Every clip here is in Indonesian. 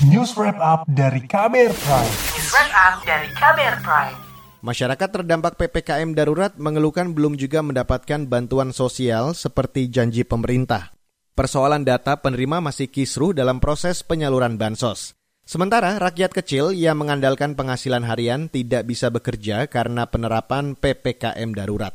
News Wrap Up dari Kamer Prime. News Wrap Up dari Kamer Prime. Masyarakat terdampak PPKM darurat mengeluhkan belum juga mendapatkan bantuan sosial seperti janji pemerintah. Persoalan data penerima masih kisruh dalam proses penyaluran bansos. Sementara rakyat kecil yang mengandalkan penghasilan harian tidak bisa bekerja karena penerapan PPKM darurat.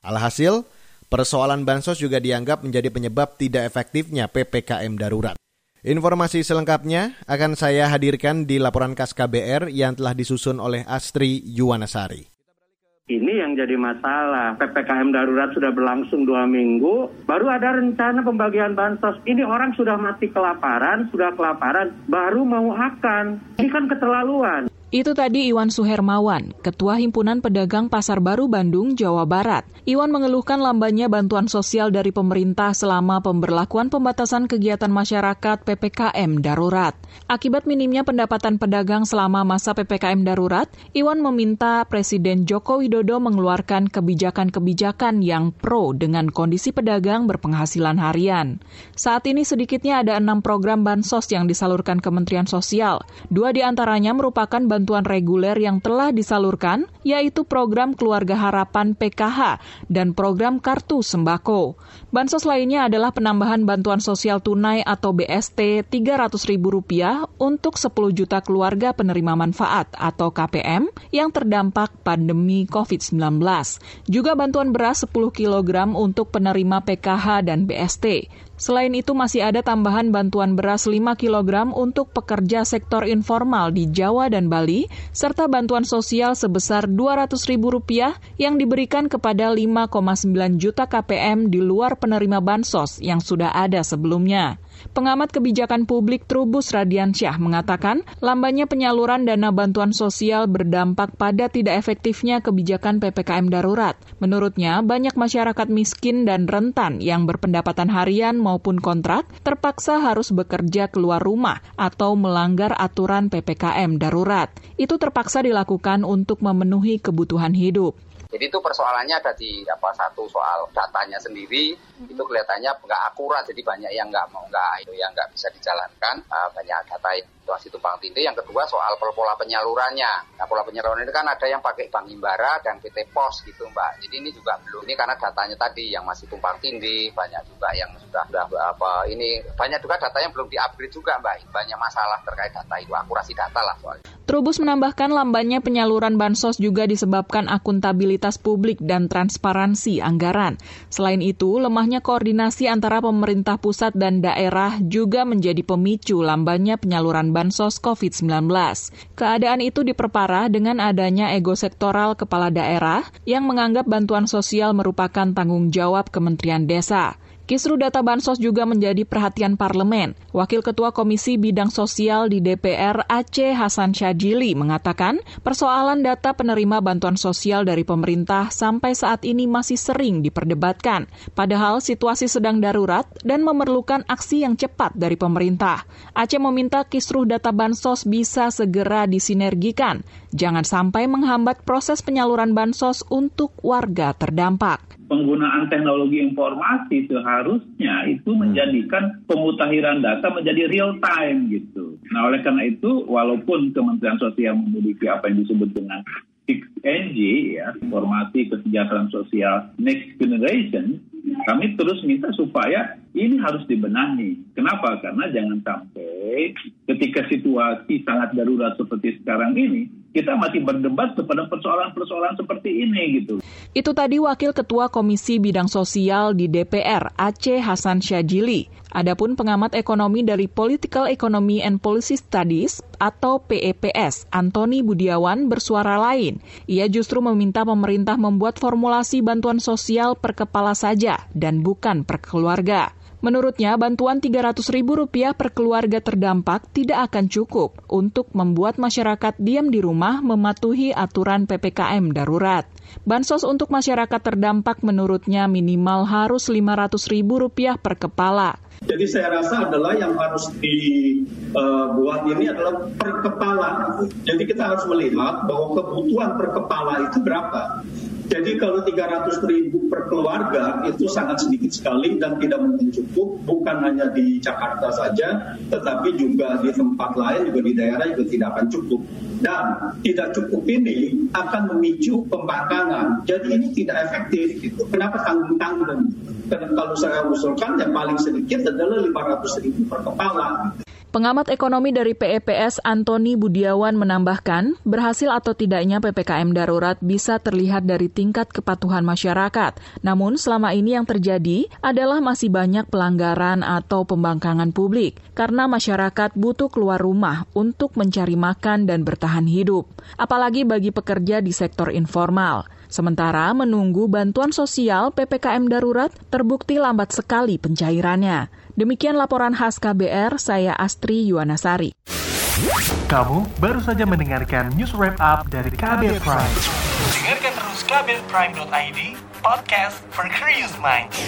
Alhasil, persoalan bansos juga dianggap menjadi penyebab tidak efektifnya PPKM darurat. Informasi selengkapnya akan saya hadirkan di laporan khas KBR yang telah disusun oleh Astri Yuwanasari. Ini yang jadi masalah. PPKM darurat sudah berlangsung dua minggu, baru ada rencana pembagian bansos. Ini orang sudah mati kelaparan, sudah kelaparan, baru mau akan. Ini kan keterlaluan. Itu tadi Iwan Suhermawan, Ketua Himpunan Pedagang Pasar Baru Bandung, Jawa Barat. Iwan mengeluhkan lambannya bantuan sosial dari pemerintah selama pemberlakuan pembatasan kegiatan masyarakat PPKM darurat. Akibat minimnya pendapatan pedagang selama masa PPKM darurat, Iwan meminta Presiden Joko Widodo mengeluarkan kebijakan-kebijakan yang pro dengan kondisi pedagang berpenghasilan harian. Saat ini sedikitnya ada enam program bansos yang disalurkan Kementerian Sosial. Dua di antaranya merupakan bantuan bantuan reguler yang telah disalurkan, yaitu program Keluarga Harapan PKH dan program Kartu Sembako. Bansos lainnya adalah penambahan bantuan sosial tunai atau BST Rp300.000 untuk 10 juta keluarga penerima manfaat atau KPM yang terdampak pandemi COVID-19. Juga bantuan beras 10 kg untuk penerima PKH dan BST. Selain itu masih ada tambahan bantuan beras 5 kg untuk pekerja sektor informal di Jawa dan Bali, serta bantuan sosial sebesar Rp200.000 yang diberikan kepada 5,9 juta KPM di luar penerima bansos yang sudah ada sebelumnya. Pengamat kebijakan publik Trubus Radiansyah mengatakan, lambannya penyaluran dana bantuan sosial berdampak pada tidak efektifnya kebijakan PPKM darurat. Menurutnya, banyak masyarakat miskin dan rentan yang berpendapatan harian maupun kontrak terpaksa harus bekerja keluar rumah atau melanggar aturan PPKM darurat. Itu terpaksa dilakukan untuk memenuhi kebutuhan hidup. Jadi itu persoalannya ada di apa satu soal datanya sendiri hmm. itu kelihatannya nggak akurat jadi banyak yang nggak mau nggak itu yang nggak bisa dijalankan uh, banyak data situasi tumpang tindih. Yang kedua soal pola penyalurannya. Nah pola penyaluran ini kan ada yang pakai bank himbara dan PT Pos gitu mbak. Jadi ini juga belum ini karena datanya tadi yang masih tumpang tindih banyak juga yang sudah sudah apa ini banyak juga data yang belum diupgrade juga mbak. Banyak masalah terkait data itu akurasi data lah soalnya. Trubus menambahkan lambannya penyaluran bansos juga disebabkan akuntabilitas publik dan transparansi anggaran. Selain itu, lemahnya koordinasi antara pemerintah pusat dan daerah juga menjadi pemicu lambannya penyaluran bansos COVID-19. Keadaan itu diperparah dengan adanya ego sektoral kepala daerah yang menganggap bantuan sosial merupakan tanggung jawab Kementerian Desa. Kisru data bansos juga menjadi perhatian parlemen. Wakil Ketua Komisi Bidang Sosial di DPR Aceh Hasan Syajili mengatakan persoalan data penerima bantuan sosial dari pemerintah sampai saat ini masih sering diperdebatkan. Padahal situasi sedang darurat dan memerlukan aksi yang cepat dari pemerintah. Aceh meminta kisruh data bansos bisa segera disinergikan. Jangan sampai menghambat proses penyaluran bansos untuk warga terdampak penggunaan teknologi informasi seharusnya itu hmm. menjadikan pemutahiran data menjadi real time gitu. Nah oleh karena itu walaupun Kementerian Sosial memiliki apa yang disebut dengan 6NG ya informasi kesejahteraan sosial next generation kami terus minta supaya ini harus dibenahi. Kenapa? Karena jangan sampai ketika situasi sangat darurat seperti sekarang ini kita masih berdebat kepada persoalan-persoalan seperti ini gitu. Itu tadi Wakil Ketua Komisi Bidang Sosial di DPR Aceh Hasan Syajili. Adapun pengamat ekonomi dari Political Economy and Policy Studies atau PEPS, Antoni Budiawan bersuara lain. Ia justru meminta pemerintah membuat formulasi bantuan sosial per kepala saja dan bukan per keluarga. Menurutnya, bantuan Rp300.000 per keluarga terdampak tidak akan cukup untuk membuat masyarakat diam di rumah mematuhi aturan PPKM darurat. Bansos untuk masyarakat terdampak menurutnya minimal harus Rp500.000 per kepala. Jadi saya rasa adalah yang harus dibuat ini adalah per kepala. Jadi kita harus melihat bahwa kebutuhan per kepala itu berapa Jadi kalau 300 ribu per keluarga itu sangat sedikit sekali dan tidak mungkin cukup, bukan hanya di Jakarta saja, tetapi juga di tempat lain, juga di daerah juga tidak akan cukup. Dan tidak cukup ini akan memicu pembangkangan. Jadi ini tidak efektif. Gitu. Kenapa tanggung-tanggung? Kalau saya usulkan yang paling sedikit adalah 500 ribu per kepala. Pengamat ekonomi dari PEPS Antoni Budiawan menambahkan, berhasil atau tidaknya PPKM darurat bisa terlihat dari tingkat kepatuhan masyarakat. Namun selama ini yang terjadi adalah masih banyak pelanggaran atau pembangkangan publik karena masyarakat butuh keluar rumah untuk mencari makan dan bertahan hidup, apalagi bagi pekerja di sektor informal. Sementara menunggu bantuan sosial PPKM darurat terbukti lambat sekali pencairannya. Demikian laporan khas KBR, saya Astri Yuwanasari. Kamu baru saja mendengarkan news wrap up dari KBR Prime. Dengarkan terus kbrprime.id, podcast for curious minds.